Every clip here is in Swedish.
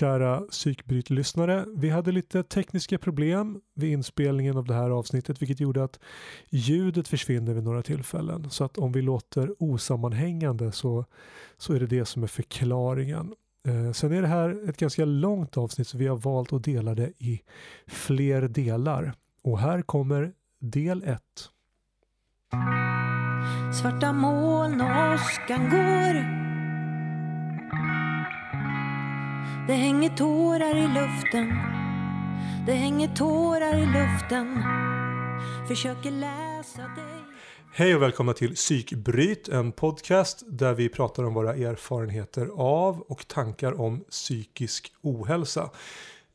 kära psykbrytlyssnare. Vi hade lite tekniska problem vid inspelningen av det här avsnittet vilket gjorde att ljudet försvinner vid några tillfällen. Så att om vi låter osammanhängande så, så är det det som är förklaringen. Eh, sen är det här ett ganska långt avsnitt så vi har valt att dela det i fler delar. Och här kommer del 1. Svarta moln och åskan går Det hänger tårar i luften Det hänger tårar i luften Försöker läsa dig Hej och välkomna till Psykbryt, en podcast där vi pratar om våra erfarenheter av och tankar om psykisk ohälsa.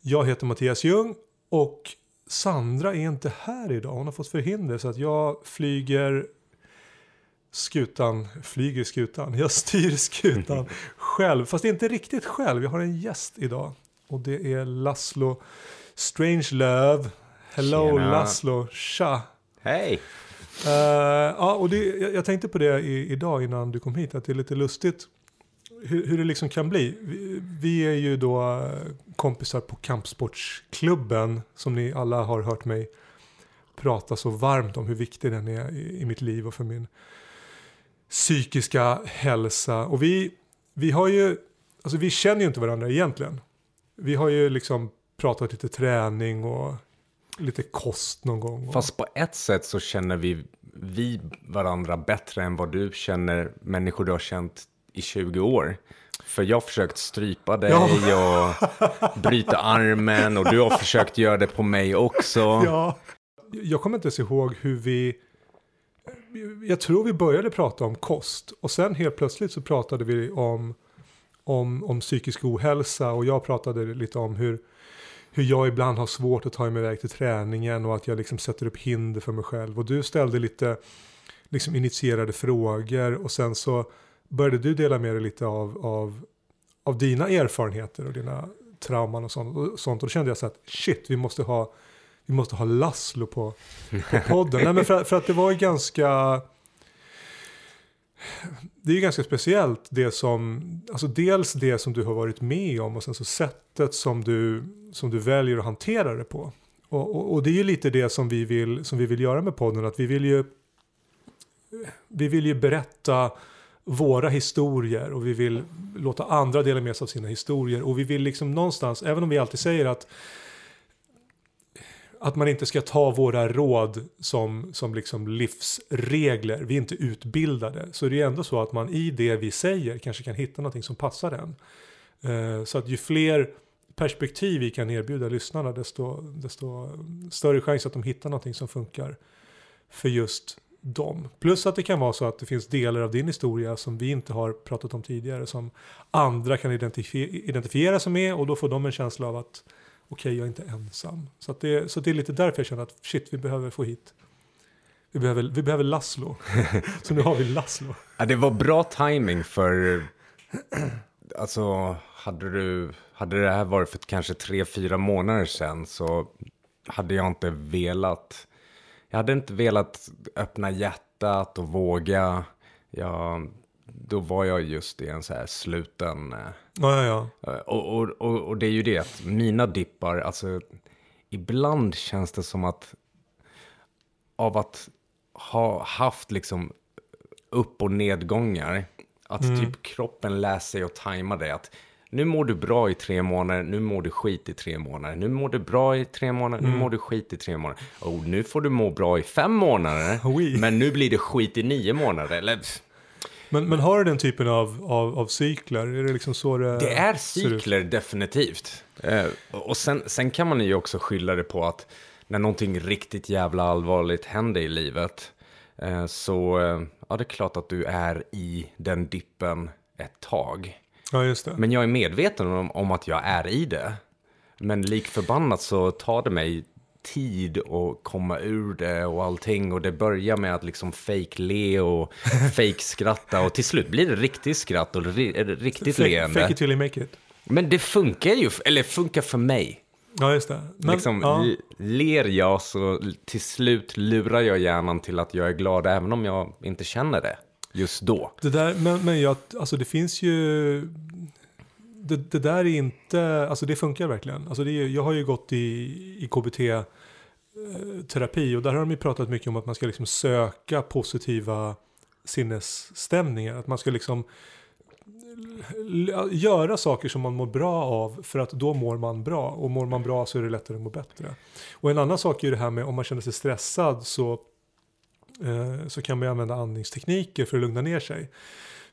Jag heter Mattias Ljung och Sandra är inte här idag. Hon har fått förhinder så att jag flyger skutan, flyger skutan, jag styr skutan själv. Fast inte riktigt själv, jag har en gäst idag. Och det är Laszlo Strangelove. Hello Tjena. Laszlo, tja. Hej! Eh, ja, och det, jag, jag tänkte på det i, idag innan du kom hit, att det är lite lustigt hur, hur det liksom kan bli. Vi, vi är ju då eh, kompisar på kampsportsklubben som ni alla har hört mig prata så varmt om hur viktig den är i, i mitt liv och för min psykiska hälsa. Och vi, vi har ju, alltså vi känner ju inte varandra egentligen. Vi har ju liksom pratat lite träning och lite kost någon gång. Och, Fast på ett sätt så känner vi, vi varandra bättre än vad du känner människor du har känt i 20 år. För jag har försökt strypa dig och bryta armen och du har försökt göra det på mig också. Ja, jag kommer inte ens ihåg hur vi... Jag tror vi började prata om kost och sen helt plötsligt så pratade vi om, om, om psykisk ohälsa och jag pratade lite om hur, hur jag ibland har svårt att ta mig iväg till träningen och att jag liksom sätter upp hinder för mig själv. Och du ställde lite liksom initierade frågor och sen så började du dela med dig lite av, av, av dina erfarenheter och dina trauman och sånt. Och, sånt. och då kände jag så att shit, vi måste ha vi måste ha Laszlo på, på podden. Nej, men för, för att det var ju ganska... Det är ju ganska speciellt det som, alltså dels det som du har varit med om och sen så sättet som du, som du väljer att hantera det på. Och, och, och det är ju lite det som vi, vill, som vi vill göra med podden, att vi vill ju, vi vill ju berätta våra historier och vi vill låta andra dela med sig av sina historier och vi vill liksom någonstans, även om vi alltid säger att att man inte ska ta våra råd som, som liksom livsregler. Vi är inte utbildade. Så det är ändå så att man i det vi säger kanske kan hitta någonting som passar en. Eh, så att ju fler perspektiv vi kan erbjuda lyssnarna desto, desto större chans att de hittar någonting som funkar för just dem. Plus att det kan vara så att det finns delar av din historia som vi inte har pratat om tidigare som andra kan identifiera sig med och då får de en känsla av att okej, jag är inte ensam. Så, att det, så det är lite därför jag känner att shit, vi behöver få hit vi behöver, vi behöver Laszlo. så nu har vi Laszlo. Ja, det var bra timing för, alltså hade, du, hade det här varit för kanske tre, fyra månader sedan så hade jag inte velat, jag hade inte velat öppna hjärtat och våga. Jag, då var jag just i en så här sluten, eh, Ja, ja, ja. och, och, och, och det är ju det att mina dippar, alltså ibland känns det som att av att ha haft liksom upp och nedgångar, att typ kroppen lär sig att tajma det. Att nu mår du bra i tre månader, nu mår du skit i tre månader. Nu mår du bra i tre månader, nu mår du skit i tre månader. Och nu får du må bra i fem månader, Oui. men nu blir det skit i nio månader. Eller, Men, men har du den typen av, av, av cykler? Är det liksom så det, Det är cykler, definitivt. Eh, och sen, sen kan man ju också skylla det på att när någonting riktigt jävla allvarligt händer i livet eh, så eh, ja, det är klart att du är i den dippen ett tag. Ja, just det. Men jag är medveten om, om att jag är i det. Men lik förbannat så tar det mig tid att komma ur det och allting. Och det börjar med att liksom fake le och fake skratta och till slut blir det riktigt skratt och ri- riktigt fake, leende. fake it till you make it. Men det funkar ju, eller funkar för mig. Ja, just det. Men, liksom, ja. ler jag så till slut lurar jag hjärnan till att jag är glad även om jag inte känner det just då. Det där, men, men jag, alltså det finns ju det, det där är inte, alltså det funkar verkligen. Alltså det är, jag har ju gått i, i KBT-terapi eh, och där har de ju pratat mycket om att man ska liksom söka positiva sinnesstämningar. Att man ska liksom göra saker som man mår bra av för att då mår man bra och mår man bra så är det lättare att må bättre. Och en annan sak är ju det här med om man känner sig stressad så, eh, så kan man ju använda andningstekniker för att lugna ner sig.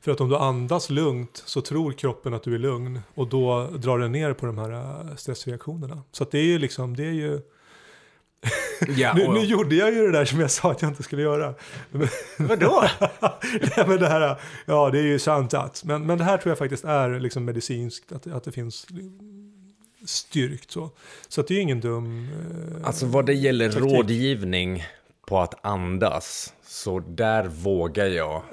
För att om du andas lugnt så tror kroppen att du är lugn och då drar den ner på de här eh, stressreaktionerna. Så det är ju liksom, det är ju... Ja, Nu, nu gjorde jag ju det där som jag sa att jag inte skulle göra. vadå? Nej, men det här, ja, det är ju sant att. Men, men det här tror jag faktiskt är liksom medicinskt, att, att det finns styrkt så. Så det är ju ingen dum... eh, Alltså vad det gäller Taktik. rådgivning på att andas, så där vågar jag.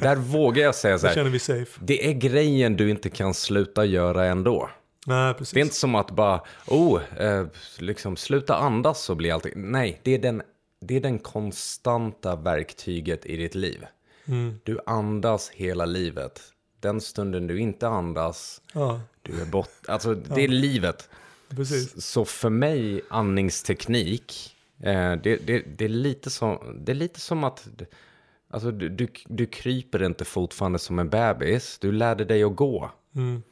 Där vågar jag säga så här. känner vi safe. Det är grejen du inte kan sluta göra ändå. Nej, precis. Det är inte som att bara, oh, eh, liksom sluta andas så blir allting. Nej, det är den, det är den konstanta verktyget i ditt liv. Mm. Du andas hela livet. Den stunden du inte andas, Ja, du är bort. Alltså, det är livet. precis. Så för mig, andningsteknik, det, det, det, är lite som, det är lite som att alltså, du, du, du kryper inte fortfarande som en bebis. Du lärde dig att gå. Mm.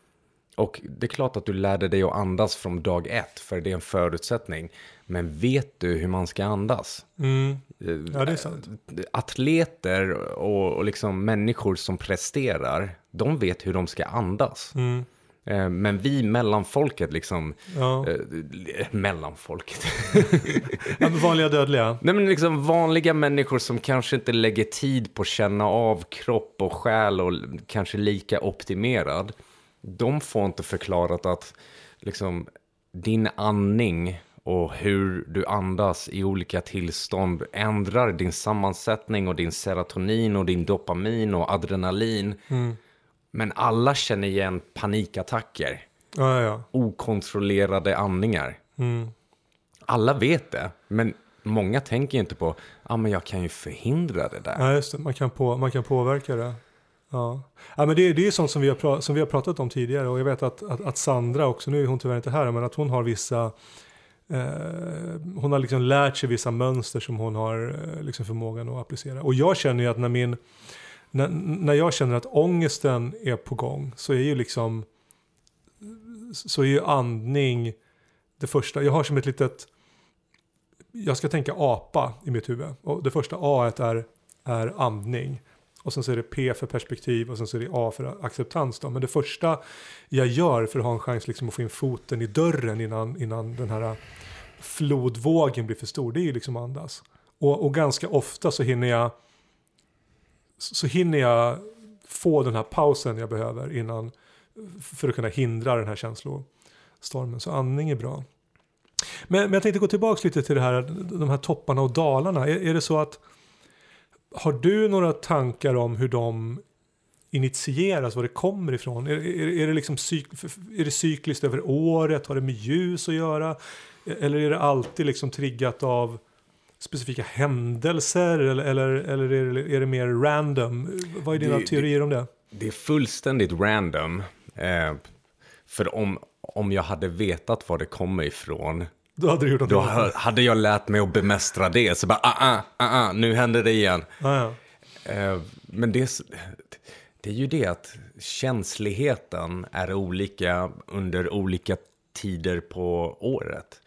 Och det är klart att du lärde dig att andas från dag ett, för det är en förutsättning. Men vet du hur man ska andas? Mm. Eh, Ja, det är sant. Atleter och, och liksom människor som presterar, de vet hur de ska andas. Mm. Eh, Men vi mellanfolket liksom, Ja. eh, mellanfolket. ja, vanliga dödliga. Nej men liksom vanliga människor som kanske inte lägger tid på att känna av kropp och själ och kanske lika optimerad. De får inte förklarat att liksom din andning och hur du andas i olika tillstånd ändrar din sammansättning och din serotonin och din dopamin och adrenalin. Men alla känner igen panikattacker, Ja, ja, okontrollerade andningar. Mm. Alla vet det, men många tänker inte på, ah, men jag kan ju förhindra det där. Ja, just det. Man kan, på, man kan påverka det. Ja. Ja, men det, det är sånt som vi, har som vi har pratat om tidigare och jag vet att, att, att Sandra också, nu är hon tyvärr inte här, men att hon har vissa eh, hon har liksom lärt sig vissa mönster som hon har eh, liksom förmågan att applicera. Och jag känner ju att när min när, när jag känner att ångesten är på gång så är ju liksom så är ju andning det första. Jag har som ett litet jag ska tänka apa i mitt huvud. Och det första A är, är andning. Och sen så är det P för perspektiv och sen så är det A för acceptans. Då. Men det första jag gör för att ha en chans liksom att få in foten i dörren innan, innan den här flodvågen blir för stor, det är ju liksom att andas. Och, och ganska ofta så hinner jag så hinner jag få den här pausen jag behöver innan för att kunna hindra den här känslostormen. Så andning är bra. Men, men jag tänkte gå tillbaka lite till det här, de här topparna och dalarna. Är, är det så att har du några tankar om hur de initieras, var det kommer ifrån? Är, är, är, det liksom cyk, är det cykliskt över året? Har det med ljus att göra? E-, eller är det alltid liksom triggat av specifika händelser? Eller, eller, eller är, det, är det mer random? Vad är dina Det- teorier om det? Det är fullständigt random. Eh, för om, om jag hade vetat var det kommer ifrån, Då hade du gjort då annat. hade jag lärt mig att bemästra det. Så bara, ah, ah, ah, ah nu händer det igen. Ah, ja. Eh, men det det är ju det att känsligheten är olika under olika tider på året.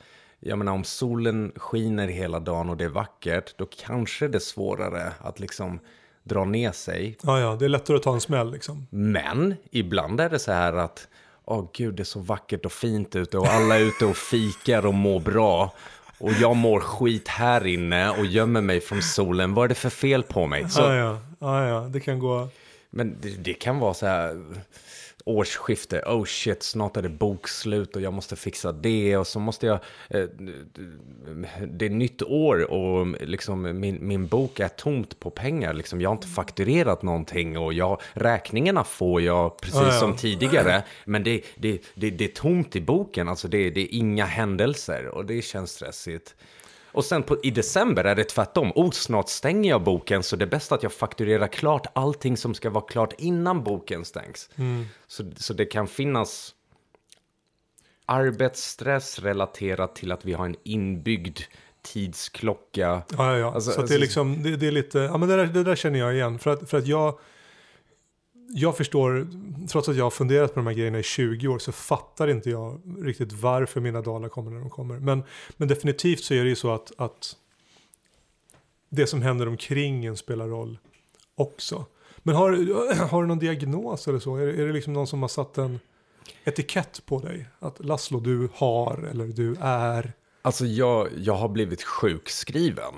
Jag menar om solen skiner hela dagen och det är vackert, då kanske det är svårare att liksom dra ner sig. Ah, ja, det är lättare att ta en smäll liksom. Men ibland är det så här att, åh gud det är så vackert och fint ute och alla är ute och fikar och mår bra. Och jag mår skit här inne och gömmer mig från solen. Vad är det för fel på mig? Så, ja. Ah, ja, det kan gå... Men det, det kan vara så här årsskifte, oh shit, snart är det bokslut och jag måste fixa det. Och så måste jag, eh, det är nytt år och liksom min, min bok är tomt på pengar, liksom. Jag har inte fakturerat någonting och jag, räkningarna får jag precis Ja, ja. som tidigare, men det, det, det, det är tomt i boken, alltså det, det är inga händelser och det känns stressigt. Och sen på, i december är det tvärtom. Oh, snart stänger jag boken så det är bäst att jag fakturerar klart allting som ska vara klart innan boken stängs. Så, så det kan finnas arbetsstress relaterat till att vi har en inbyggd tidsklocka. Ja, ja, ja. Alltså, så att det är liksom, det, det är lite, ja men det där, det där känner jag igen. För att, för att jag, jag förstår, trots att jag har funderat på de här grejerna i 20 år så fattar inte jag riktigt varför mina dalar kommer när de kommer. Men, men definitivt så är det ju så att, att det som händer omkring en spelar roll också. Men har, har du någon diagnos eller så? Är, är det liksom någon som har satt en etikett på dig? Att Laszlo, du har eller du är. Alltså jag, jag har blivit sjukskriven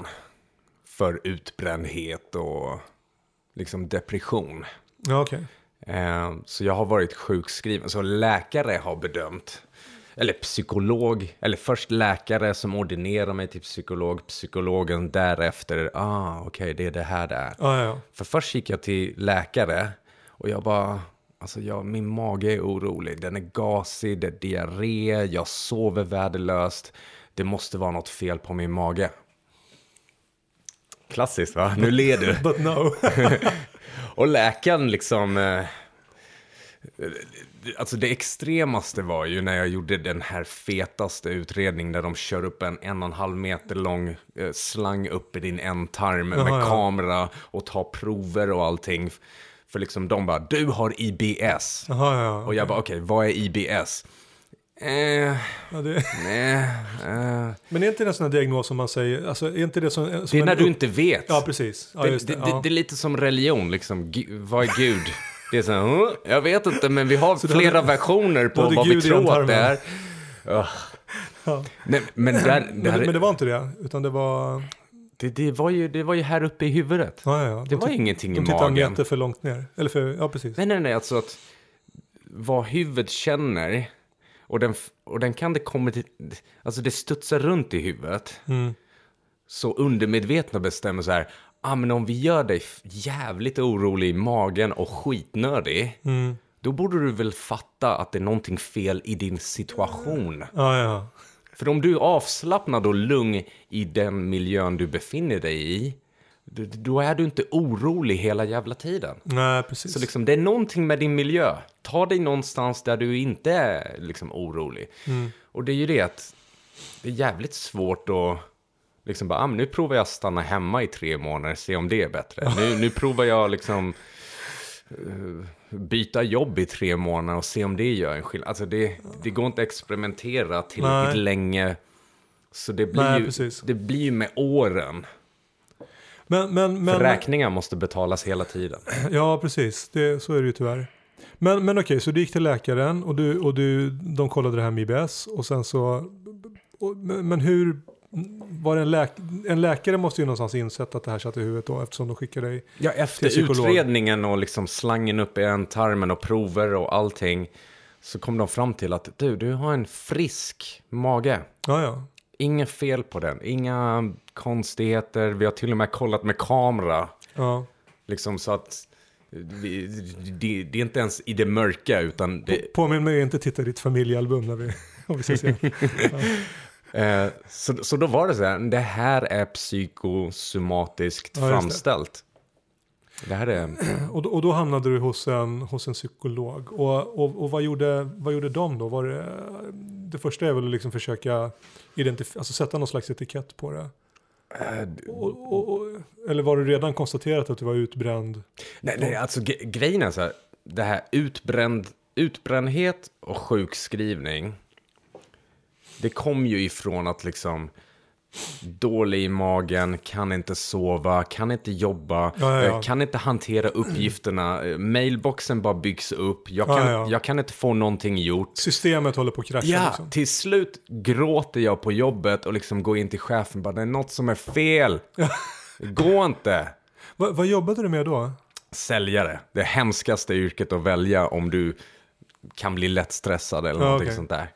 för utbrändhet och liksom depression. Ja, okej. Eh, så jag har varit sjukskriven. Så läkare har bedömt, eller psykolog, eller först läkare som ordinerar mig till psykolog, psykologen därefter, ah okej det är det här det är. Ja, ja. För först gick jag till läkare och jag bara, alltså jag, min mage är orolig, den är gasig, det är diarré, jag sover värdelöst, det måste vara något fel på min mage. Klassiskt va? Nu ler du. But no. Och läkaren liksom... Eh, alltså det extremaste var ju när jag gjorde den här fetaste utredningen där de kör upp en en och en halv meter lång eh, slang upp i din ändtarm med ja. kamera och tar prover och allting. För liksom de bara, du har IBS. Jaha, ja. Och jag bara, okej, vad är IBS? Eh, ja det, nej, eh. men är inte det en sån här diagnos som man säger, alltså är inte det som, som Det är en när du upp- inte vet. Ja, precis. Ja, det, det, det. ja. det är lite som religion, liksom. Vad är Gud? Det är så här, "Huh? jag vet inte, men vi har du flera hade- versioner på du vad vi Gud i tror att det är. Ugh. Ja. Nej, men där, det, Men, här, men det var inte det, utan det var... det, det, var ju, det var ju här uppe i huvudet. Ja, ja. Det De var ingenting i De en magen. meter för långt ner. Eller för, ja precis. Nej, nej, nej, alltså att vad huvudet känner och den, och den kan det komma till, alltså det studsar runt i huvudet. Mm. Så undermedvetna bestämmer så här, ah, men om vi gör dig jävligt orolig i magen och skitnödig, Mm. då borde du väl fatta att det är någonting fel i din situation. Ja, ja. För om du är avslappnad och lugn i den miljön du befinner dig i, då- är du inte orolig hela jävla tiden. Nej, precis. Så liksom, det är någonting med din miljö. Ta dig någonstans där du inte är liksom, orolig. Mm. Och det är ju det att det är jävligt svårt att liksom bara, ah, nu provar jag att stanna hemma i tre månader, se om det är bättre. Nu, nu provar jag liksom eh, byta jobb i tre månader och se om det gör en skillnad. Alltså det, det går inte att experimentera tillräckligt Nej. länge. Så det blir, Nej, ju, precis. det blir ju med åren. Men, men, För men, räkningar måste betalas hela tiden. ja, precis. Det, så är det ju tyvärr. Men, men okej, så du gick till läkaren och, du, och du, de kollade det här med IBS och sen så... Och, men, hur... Var det en, läk, en läkare måste ju någonstans insett att det här satt i huvudet då eftersom de skickar dig... Ja, efter till utredningen och liksom slangen upp i en tarmen och prover och allting så kom de fram till att du, du har en frisk mage. Ja, ja. Inget fel på den, inga konstigheter. Vi har till och med kollat med kamera, ja. liksom så att vi, det, det är inte ens i det mörka utan det, Påminn mig inte titta i ditt familjealbum när vi, om vi ska se. eh, så, så då var det så här, det här är psykosomatiskt Ja, det. framställt. Det här är... Och, då- och då hamnade du hos en, hos en psykolog. Och, och, och vad, gjorde, vad gjorde de då? Var det, det första är väl att liksom försöka identif- alltså sätta någon slags etikett på det. Och, och, och, eller var det redan konstaterat att du var utbränd? Nej, nej alltså ge- grejen är så här, det här utbränd, utbrändhet och sjukskrivning, det kom ju ifrån att liksom dålig i magen, kan inte sova, kan inte jobba, Ja, ja, eh, kan inte hantera uppgifterna, eh, mailboxen bara byggs upp, jag Ja, kan, ja. jag kan inte få någonting gjort. Systemet håller på att krascha Ja, liksom. till slut gråter jag på jobbet och liksom går in till chefen bara, det är något som är fel. Gå inte. Va, vad jobbade du med då? säljare. Det hemskaste yrket att välja om du kan bli lätt stressad eller Ja, någonting okej. sånt där.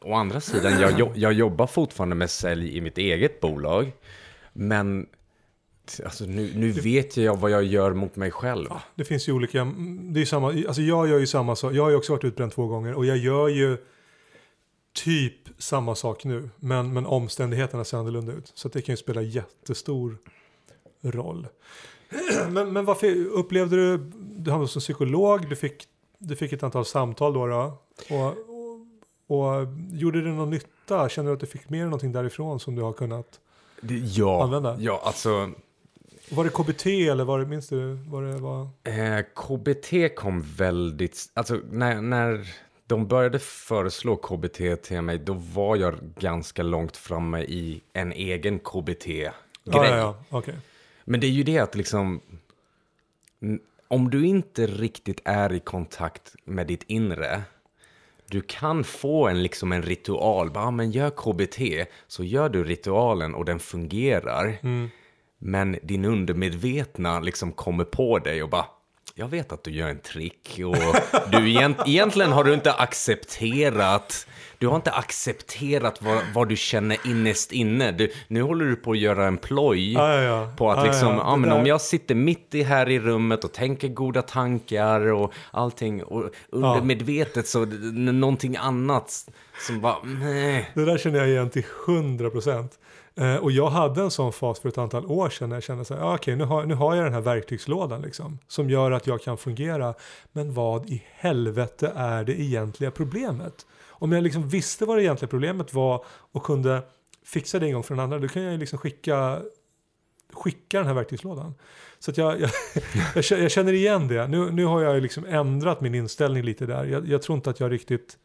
Å andra sidan, jag, jag jobbar fortfarande med sälj i mitt eget bolag. Men alltså, nu, nu vet jag vad jag gör mot mig själv. Det finns ju olika, det är samma, alltså jag gör ju samma sak, jag har ju också varit utbränd två gånger och jag gör ju typ samma sak nu, men, men omständigheterna ser annorlunda ut. Så det kan ju spela jättestor roll. Men, men varför upplevde du, du hamnade som psykolog, du fick, du fick ett antal samtal då, då och, och och gjorde det någon nytta? Känner du att du fick med dig någonting därifrån som du har kunnat Det, ja, Använda? ja, alltså Var det KBT eller var det, minns du? Var det, var... eh, KBT kom väldigt, alltså när, när de började föreslå KBT till mig, då var jag ganska långt framme i en egen KBT-grej. Ja, ja, ja. okej. Men det är ju det att liksom, om du inte riktigt är i kontakt med ditt inre, du kan få en, liksom en ritual, bara, "Ah, men gör KBT, så gör du ritualen och den fungerar. Men din undermedvetna liksom kommer på dig och bara, jag vet att du gör en trick och du egent, egentligen har du inte accepterat, du har inte accepterat vad, vad du känner innerst inne. Du, nu håller du på att göra en ploj Ja, ja, ja. på att ja, liksom, ja. Det men där- om jag sitter mitt i här i rummet och tänker goda tankar och allting och undermedvetet så någonting annat som bara, nej. Det där känner jag igen till 100 procent. Eh, och jag hade en sån fas för ett antal år sedan när jag kände så här, ah, okej nu, har, nu har jag den här verktygslådan liksom. Som gör att jag kan fungera. Men vad i helvete är det egentliga problemet? Om jag liksom visste vad det egentliga problemet var och kunde fixa det en gång för den andra, då kan jag ju liksom skicka skicka den här verktygslådan. Så att jag, jag, jag, jag känner igen det. Nu, nu har jag ju liksom ändrat min inställning lite där. Jag, jag tror inte att jag riktigt...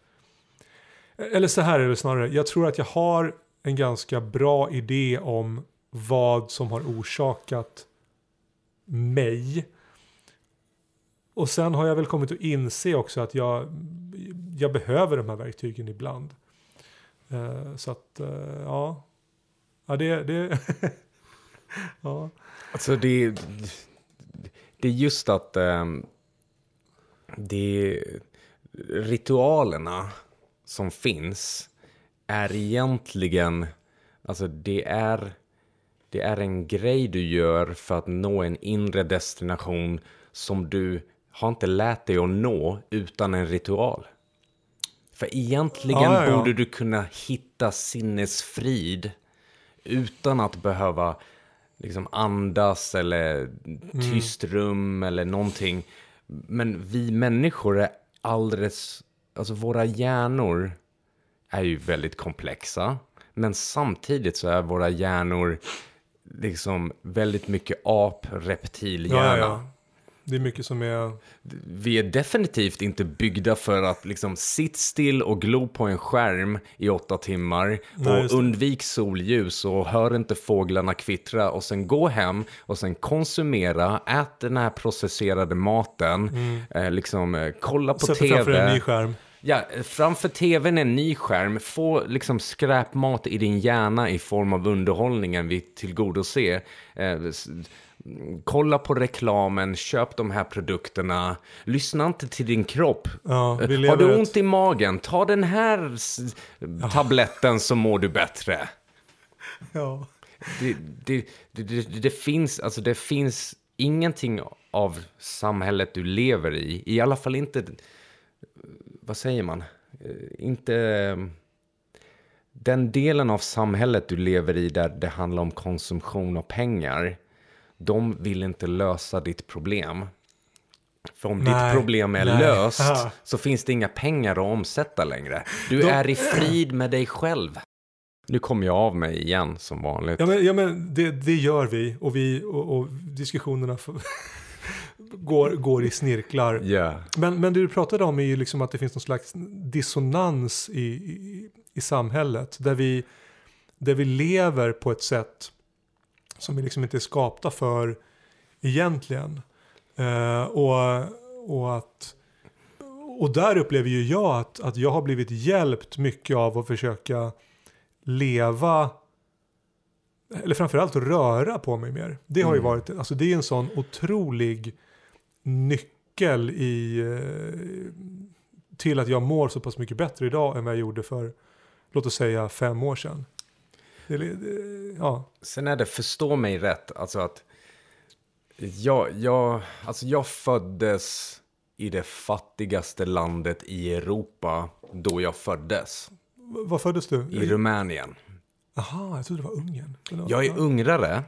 Eller så här är det snarare. Jag tror att jag har en ganska bra idé om vad som har orsakat mig. Och sen har jag väl kommit att inse också att jag, jag behöver de här verktygen ibland. Uh, så att, uh, ja. Ja, det... det ja. Alltså det, det är just att um, det ritualerna som finns är egentligen, alltså det är, det är en grej du gör för att nå en inre destination som du har inte lärt dig att nå utan en ritual. För egentligen Ja, ja, ja. borde du kunna hitta sinnesfrid utan att behöva liksom andas eller tyst rum eller någonting. Men vi människor är alldeles, alltså våra hjärnor är ju väldigt komplexa. Men samtidigt så är våra hjärnor liksom väldigt mycket ap-reptilhjärna. Ja, ja, ja. Det är mycket som är... Vi är definitivt inte byggda för att liksom sitt still och glo på en skärm i åtta timmar Nej, och undvik solljus och hör inte fåglarna kvittra och sen gå hem och sen konsumera, ät den här processerade maten, eh, liksom eh, kolla på framför tv. en ny skärm. Ja, framför tvn en ny skärm, få liksom skräpmat i din hjärna i form av underhållningen vi tillgodoser. Eh, kolla på reklamen, köp de här produkterna, lyssna inte till din kropp. Ja, Eh, Har du ett- ont i magen, ta den här s- tabletten så mår du bättre. Ja. Det, det, det, det, det, finns, alltså det finns ingenting av samhället du lever i, i alla fall inte, vad säger man, Eh, inte eh, den delen av samhället du lever i där det handlar om konsumtion och pengar, de vill inte lösa ditt problem. För om Nej, ditt problem är nej. löst Ja. så finns det inga pengar att omsätta längre. Du De- är i frid med dig själv. Nu kommer jag av mig igen som vanligt. Ja men, ja, men det, det gör vi och, vi, och, och diskussionerna går, går i snirklar. Ja. Men, men det du pratade om är ju liksom att det finns någon slags dissonans i, i, i samhället. Där vi, där vi lever på ett sätt som vi liksom inte är skapta för egentligen. Eh, och, och, att, och där upplever ju jag att, att jag har blivit hjälpt mycket av att försöka leva eller framförallt röra på mig mer. Det har ju varit, alltså det är en sån otrolig nyckel i, eh, till att jag mår så pass mycket bättre idag än vad jag gjorde för, låt oss säga fem år sedan. Det, det, ja, Sen är det, förstå mig rätt, alltså att jag, jag, alltså jag föddes i det fattigaste landet i Europa då jag föddes, Var föddes du? i Rumänien. Aha, jag trodde det var Ungern. Jag är ungrare.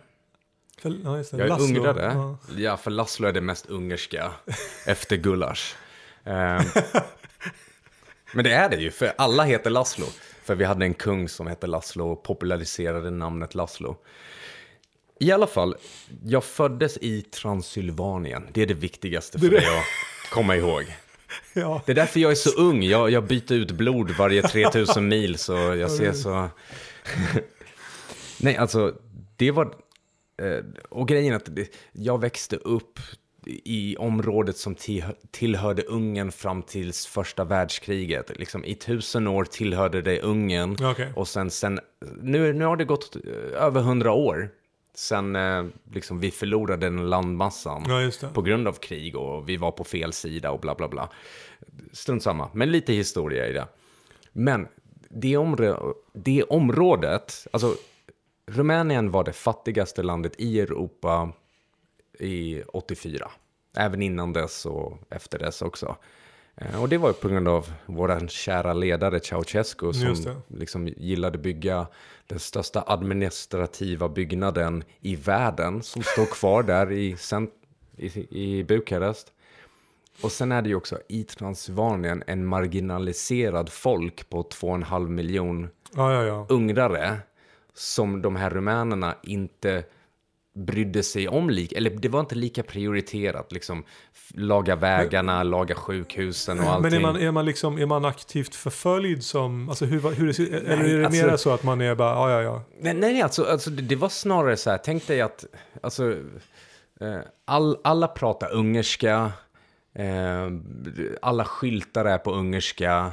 för, ja, just det. Jag är Laszlo. ungrare. Ja. Ja, för Laszlo är det mest ungerska efter gulasch. Ehm, Men det är det ju, för alla heter Laszlo. För vi hade en kung som hette Laszlo och populariserade namnet Laszlo. I alla fall, jag föddes i Transylvanien. Det är det viktigaste för Det dig att komma ihåg. Ja. Det är därför jag är så ung. Jag, jag byter ut blod varje 3000 mil, så jag ser så... Nej, alltså, det var... eh, Och grejen att jag växte upp i området som tillhör- tillhörde Ungern fram till första världskriget. Liksom, I tusen år tillhörde det Ungern. Okej. Och sen, sen nu, nu har det gått eh, över hundra år sen eh, liksom, vi förlorade den landmassan Ja, på grund av krig och vi var på fel sida och bla bla bla. Strunt samma, men lite historia i det. Men det, områ- det området, alltså Rumänien var det fattigaste landet i Europa i 84. Även innan dess och efter dess också. Eh, Och det var ju på grund av vår kära ledare Ceausescu som liksom gillade bygga den största administrativa byggnaden i världen som står kvar där i, cent- i, i Bukarest. Och sen är det ju också i Transylvanien en marginaliserad folk på två och en halv miljon Ja, ja, ja. ungrare som de här rumänerna inte brydde sig om, lik, eller det var inte lika prioriterat, liksom laga vägarna, laga sjukhusen och allting. Men är man, är, man liksom, är man aktivt förföljd som, alltså hur, hur det, ser- eller är det alltså- mer så att man är bara, ja, ja, ja. Nej, nej alltså, alltså det, det var snarare så här, tänk dig att alltså, eh, all, alla pratar ungerska, eh, alla skyltar är på ungerska,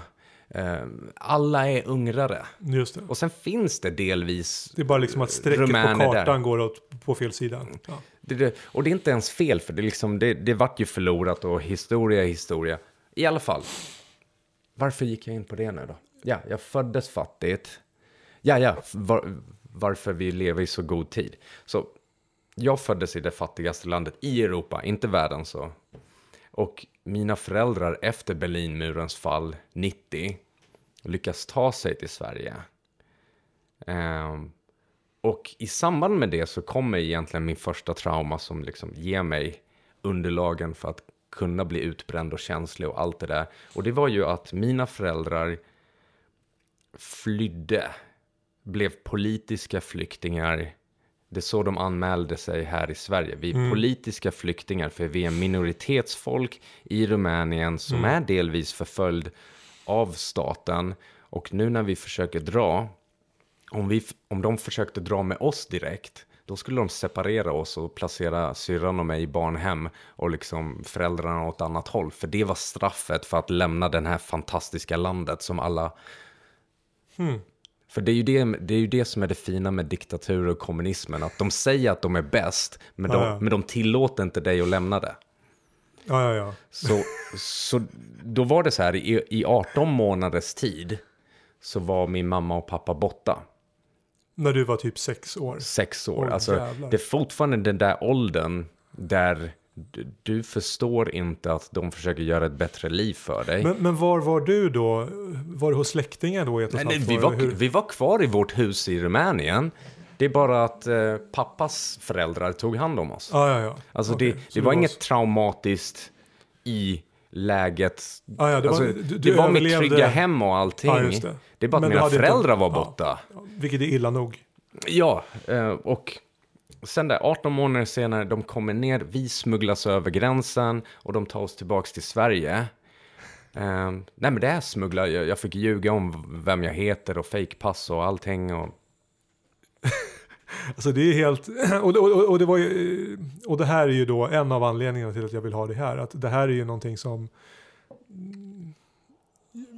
alla är ungrare. Just det. Och sen finns det delvis Det är bara liksom att strecket på rumäner där. kartan går åt, på fel sida. Ja. Det, det, och det är inte ens fel, för det, liksom, det, det vart ju förlorat och historia är historia. I alla fall, varför gick jag in på det nu då? Ja, jag föddes fattigt. Ja, ja, var, varför vi lever i så god tid. Så jag föddes i det fattigaste landet i Europa, inte världen så. Och mina föräldrar efter Berlinmurens fall 90 lyckas ta sig till Sverige. Ehm, och i samband med det så kommer egentligen min första trauma som liksom ger mig underlagen för att kunna bli utbränd och känslig och allt det där. Och det var ju att mina föräldrar flydde, blev politiska flyktingar. Det är så de anmälde sig här i Sverige. Vi är politiska flyktingar för vi är minoritetsfolk i Rumänien som är delvis förföljd av staten. Och nu när vi försöker dra om, vi, om de försökte dra med oss direkt, då skulle de separera oss och placera syrran och mig i barnhem och liksom föräldrarna åt annat håll. För det var straffet för att lämna det här fantastiska landet som alla... För det är, ju det, det är ju det som är det fina med diktatur och kommunismen, att de säger att de är bäst, men de, Ja, ja. men de tillåter inte dig att lämna det. Ja, ja, ja. Så, så då var det så här, i, i 18 månaders tid så var min mamma och pappa borta. När du var typ sex år. sex år. Åh, alltså, jävlar. det är fortfarande den där åldern där du, förstår inte att de försöker göra ett bättre liv för dig. Men, men var var du då? Var du hos släktingar då ett och Nej, halvt vi, var, hur? vi var kvar i vårt hus i Rumänien. Det är bara att eh, pappas föräldrar tog hand om oss. Ja, ja, ja. Alltså Okej, det, det var inget traumatiskt i läget. Ja, ja, det var- alltså, du- du det var mitt överlevde- trygga hem och allting. Just det. det är bara att Men mina hade inte- föräldrar var borta. Ja, vilket är illa nog. Ja, eh, och sen där 18 månader senare, de kommer ner, vi smugglas över gränsen och de tar oss tillbaks till Sverige. Eh, nej men det är smuggla, jag, jag fick ljuga om vem jag heter och fejkpass och allting. Och, Alltså det är helt, och, och, och, det var ju, och det här är ju då en av anledningarna till att jag vill ha det här. Att det här är ju någonting som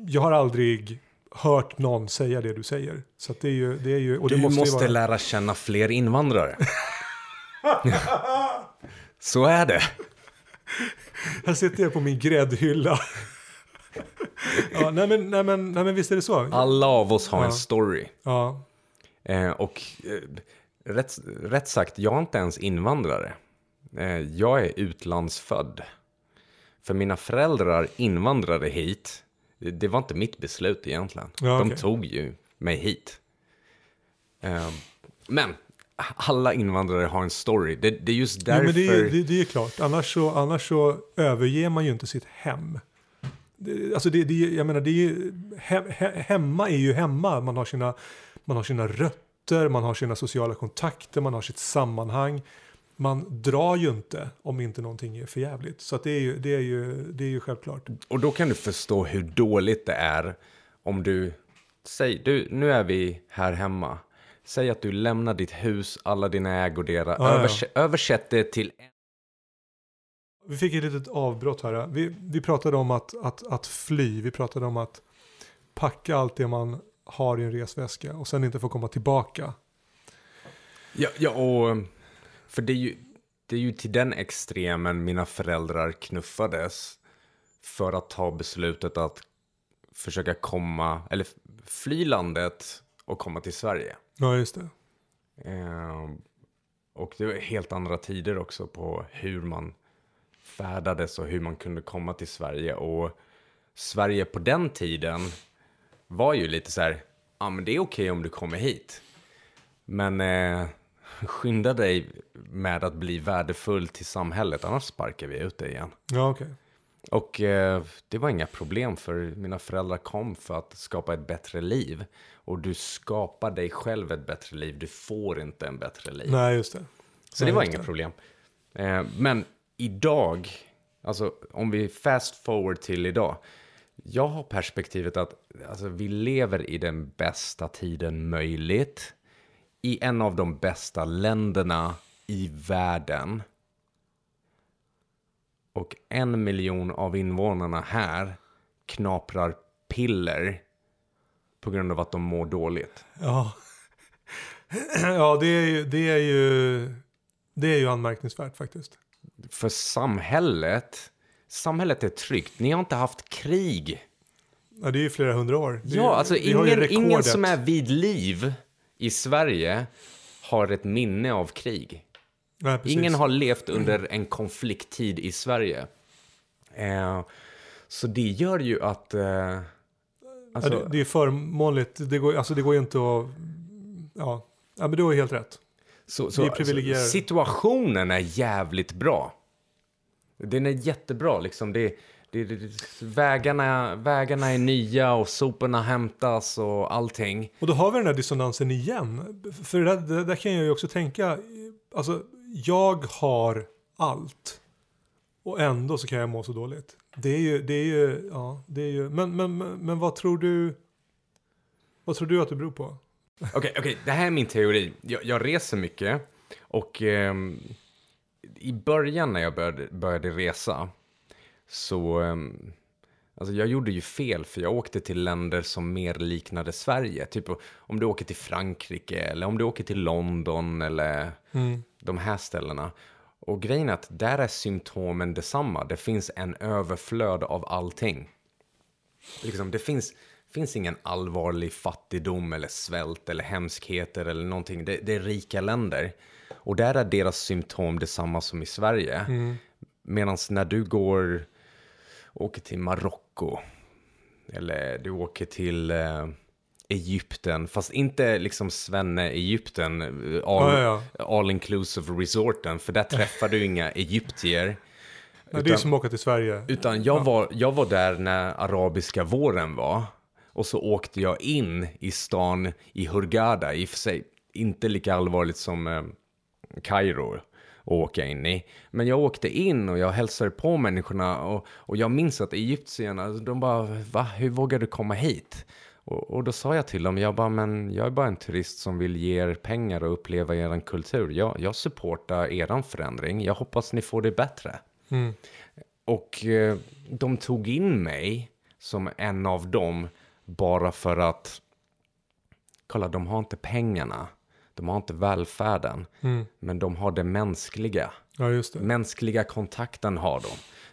jag har aldrig hört någon säga det du säger. Så det är ju, det är ju, och du det måste, måste, ju vara, lära känna fler invandrare. Så är det. här sitter jag på min gräddhylla. ja, nej, men, nej, men, nej men visst är det så. Alla av oss har Ja. en story. Ja, Eh, och eh, rätt, rätt sagt, jag är inte ens invandrare. Eh, jag är utlandsfödd. För mina föräldrar invandrade hit. Det, var inte mitt beslut egentligen. Ja, De okej. tog ju mig hit. Eh, men alla invandrare har en story. Det, det är just jo, därför... men det, är- det, det är klart. Annars så, annars så överger man ju inte sitt hem. alltså det, det, jag menar, det är ju, he, he, hemma är ju hemma. Man har, sina, man har sina rötter, man har sina sociala kontakter, man har sitt sammanhang. Man drar ju inte om inte någonting är förjävligt. Så det, är ju, det, är ju, det är ju självklart. Och då kan du förstå hur dåligt det är om du, säg, du, nu är vi här hemma. Säg att du lämnar ditt hus, alla dina ägodelar, Ja, ja. övers, översätt det till Vi fick ett litet avbrott här. Vi, vi pratade om att, att, att fly. Vi pratade om att packa allt det man har i en resväska och sen inte få komma tillbaka. Ja, ja och för det är, ju, det är ju till den extremen mina föräldrar knuffades för att ta beslutet att försöka komma, eller fly landet och komma till Sverige. Ja, just det. Eh, och det var helt andra tider också på hur man färdades och hur man kunde komma till Sverige. Och Sverige på den tiden var ju lite så här, ja ah, men det är okej om du kommer hit. Men eh, skynda dig med att bli värdefull till samhället, annars sparkar vi ut dig igen. Ja, okej. Och eh, det var inga problem för mina föräldrar kom för att skapa ett bättre liv. Och du skapar dig själv ett bättre liv, du får inte en bättre liv. Nej, just det. Så Nej, det var inga problem. Eh, men idag, alltså om vi fast forward till idag. Jag har perspektivet att alltså, vi lever i den bästa tiden möjligt. I en av de bästa länderna i världen. Och en miljon av invånarna här knaprar piller på grund av att de mår dåligt. Ja, ja det, är ju, det, är ju, det är ju anmärkningsvärt faktiskt. För samhället, samhället är tryggt. Ni har inte haft krig. Ja, det är ju flera hundra år. Det, Ja, alltså har ju ingen, ingen som är vid liv i Sverige har ett minne av krig. Nej. Ingen har levt under en konflikttid i Sverige. Eh, så det gör ju att... Eh, alltså, ja, det, det är förmånligt. Det går, alltså, det går ju inte att... Ja. ja, men du har helt rätt. så, så, är alltså, situationen är jävligt bra. Den är jättebra. Liksom. Det, det, det, vägarna, vägarna är nya och soporna hämtas och allting. Och då har vi den här dissonansen igen. För det där, det där kan jag ju också tänka. Alltså, jag har allt. Och ändå så kan jag må så dåligt. Det är ju, det är ju, ja, det är ju. Men, men, men, men vad tror du? Vad tror du att det beror på? Okej, okej, det här är min teori. Jag, jag reser mycket och ehm, i början när jag började, började resa så ehm, alltså jag gjorde ju fel för jag åkte till länder som mer liknade Sverige. Typ om du åker till Frankrike eller om du åker till London eller de här ställena. Och grejen är att där är symptomen detsamma. Det finns en överflöd av allting. Liksom, det finns, finns ingen allvarlig fattigdom eller svält eller hemskheter eller någonting. Det, det är rika länder. Och där är deras symptom detsamma som i Sverige. Medan när du går, åker till Marocko eller du åker till eh, Egypten, fast inte liksom Svenne Egypten, eh, all, Ja, ja, all inclusive resorten, för där träffar du inga egyptier. Ja, det är som att åka till Sverige. Utan jag, var, jag var där när arabiska våren var. Och så åkte jag in i stan i Hurghada, i och för sig inte lika allvarligt som eh, Kairo att åka in i. Men jag åkte in och jag hälsade på människorna och, och jag minns att egyptierna, de bara, va, hur vågar du komma hit? Och, och då sa jag till dem, jag bara, men jag är bara en turist som vill ge er pengar och uppleva er kultur. Jag, jag supportar eran förändring, jag hoppas ni får det bättre. Och eh, de tog in mig som en av dem bara för att kolla, de har inte pengarna, de har inte välfärden, men de har det mänskliga. Ja, det. Mänskliga kontakten har de.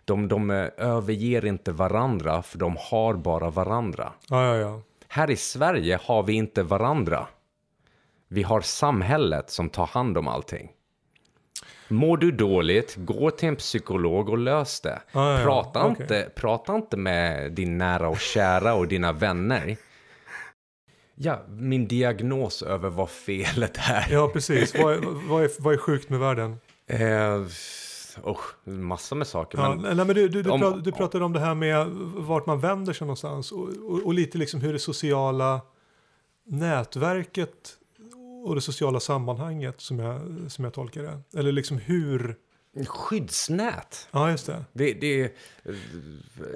De, de eh, överger inte varandra, för de har bara varandra. Ja, ja. Här i Sverige har vi inte varandra. Vi har samhället som tar hand om allting. Mår du dåligt, gå till en psykolog och lös det. Ah, ja, prata, okej. inte, prata inte med din nära och kära och dina vänner. Ja, min diagnos över vad felet är. Ja, precis. vad, är, vad, är, vad är sjukt med världen? Eh, oh, massor med saker. Ja, men, nej, men du, du, du, om- pratade, du pratade om det här med vart man vänder sig någonstans och, och, och lite liksom hur det sociala nätverket och det sociala sammanhanget som jag, som jag tolkar det. Eller liksom hur, skyddsnät. ja just det. Det, det är, eh,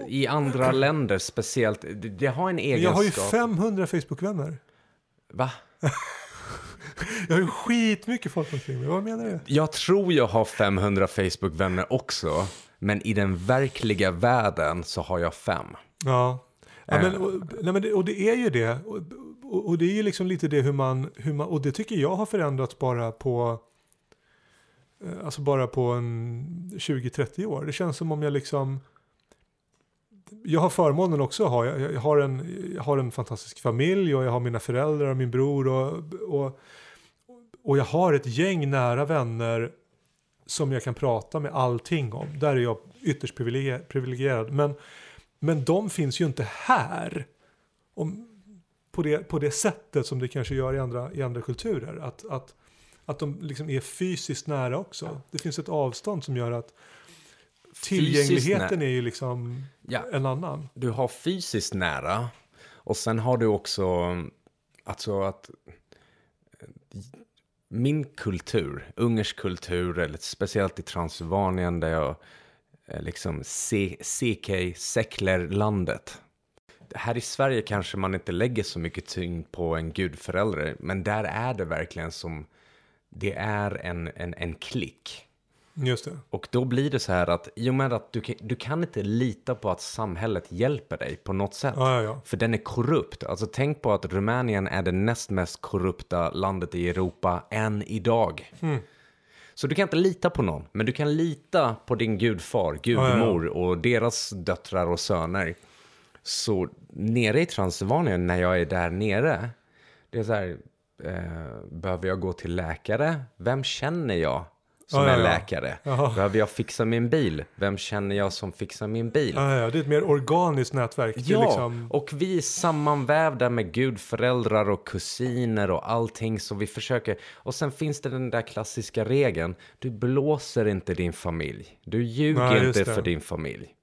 I andra länder speciellt, det, det har en egenskap. jag har ju 500 Facebook-vänner. Va? Jag har ju skitmycket folk omkring mig, vad menar du? Jag tror jag har 500 Facebook-vänner också. Men i den verkliga världen så har jag fem. Ja. ja Eh. men, och, nej, men det, och det är ju det. Och, och, det är ju liksom lite det hur man, hur man, och det tycker jag har förändrats bara på, eh, Eh, alltså bara på en 20-30 år. Det känns som om jag liksom, jag har förmånen också att ha, jag, har en, jag har en fantastisk familj och jag har mina föräldrar och min bror och, och, och jag har ett gäng nära vänner som jag kan prata med allting om. Där är jag ytterst privilegierad. Men, men de finns ju inte här. Om, på, det, på det sättet som det kanske gör i andra, i andra kulturer. Att, att, att de liksom är fysiskt nära också. Det finns ett avstånd som gör att tillgängligheten är ju liksom Ja. en annan. Du har fysiskt nära. Och sen har du också, alltså att min kultur, ungersk kultur, eller speciellt i Transylvanien där jag eh, liksom CK, Säcklerlandet. Här i Sverige kanske man inte lägger så mycket tyngd på en gudförälder, men där är det verkligen som, det är en, en, en klick. Just det. Och då blir det så här att i och med att du, du kan inte lita på att samhället hjälper dig på något sätt. Ja, ja, ja. För den är korrupt. Alltså tänk på att Rumänien är det näst mest korrupta landet i Europa än idag. Hmm. Så du kan inte lita på någon, men du kan lita på din gudfar, gudmor och deras döttrar och söner. Så nere i Transylvanien, när jag är där nere, det är så här, behöver jag gå till läkare? Vem känner jag som Ja, ja, är ja. läkare? Jaha. Behöver jag fixa min bil? Vem känner jag som fixar min bil? Ja, ja, det är ett mer organiskt nätverk. Ja, liksom, och vi är sammanvävda med gudföräldrar och kusiner och allting så vi försöker. Och sen finns det den där klassiska regeln. Du blåser inte din familj. Du ljuger just inte för din familj.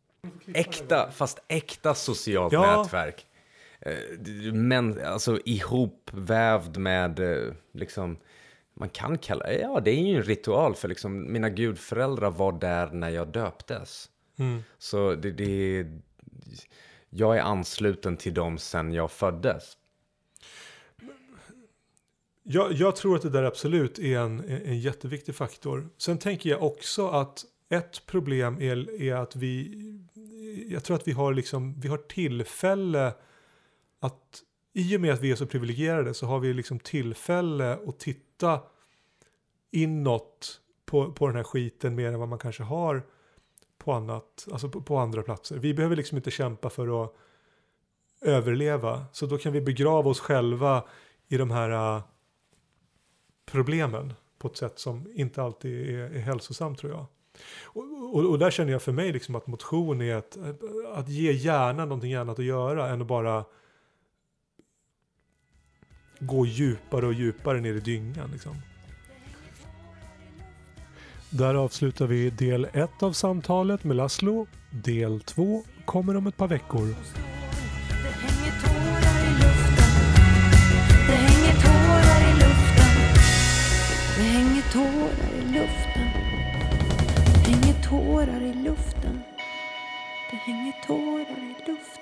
Äkta, fast äkta socialt Ja. nätverk. Eh, Men alltså ihopvävd med eh, liksom man kan kalla ja det är ju en ritual för liksom mina gudföräldrar var där när jag döptes. mm. Så det, det jag är ansluten till dem sen jag föddes. Jag, jag tror att det där absolut är en, en jätteviktig faktor. Sen tänker jag också att ett problem är, är att vi, jag tror att vi har, liksom, vi har tillfälle att, i och med att vi är så privilegierade så har vi liksom tillfälle att titta inåt på, på den här skiten mer än vad man kanske har på, annat, alltså på, på andra platser. Vi behöver liksom inte kämpa för att överleva. Så då kan vi begrava oss själva i de här uh, problemen på ett sätt som inte alltid är, är hälsosamt tror jag. Och, och, och där känner jag för mig liksom att motion är att, äh, att ge hjärnan någonting annat att göra än att bara gå djupare och djupare ner i dyngan. Liksom. Där avslutar vi del 1 av samtalet med Laszlo. Del 2 kommer om ett par veckor. Det hänger tårar i luften. Det hänger tårar i luften.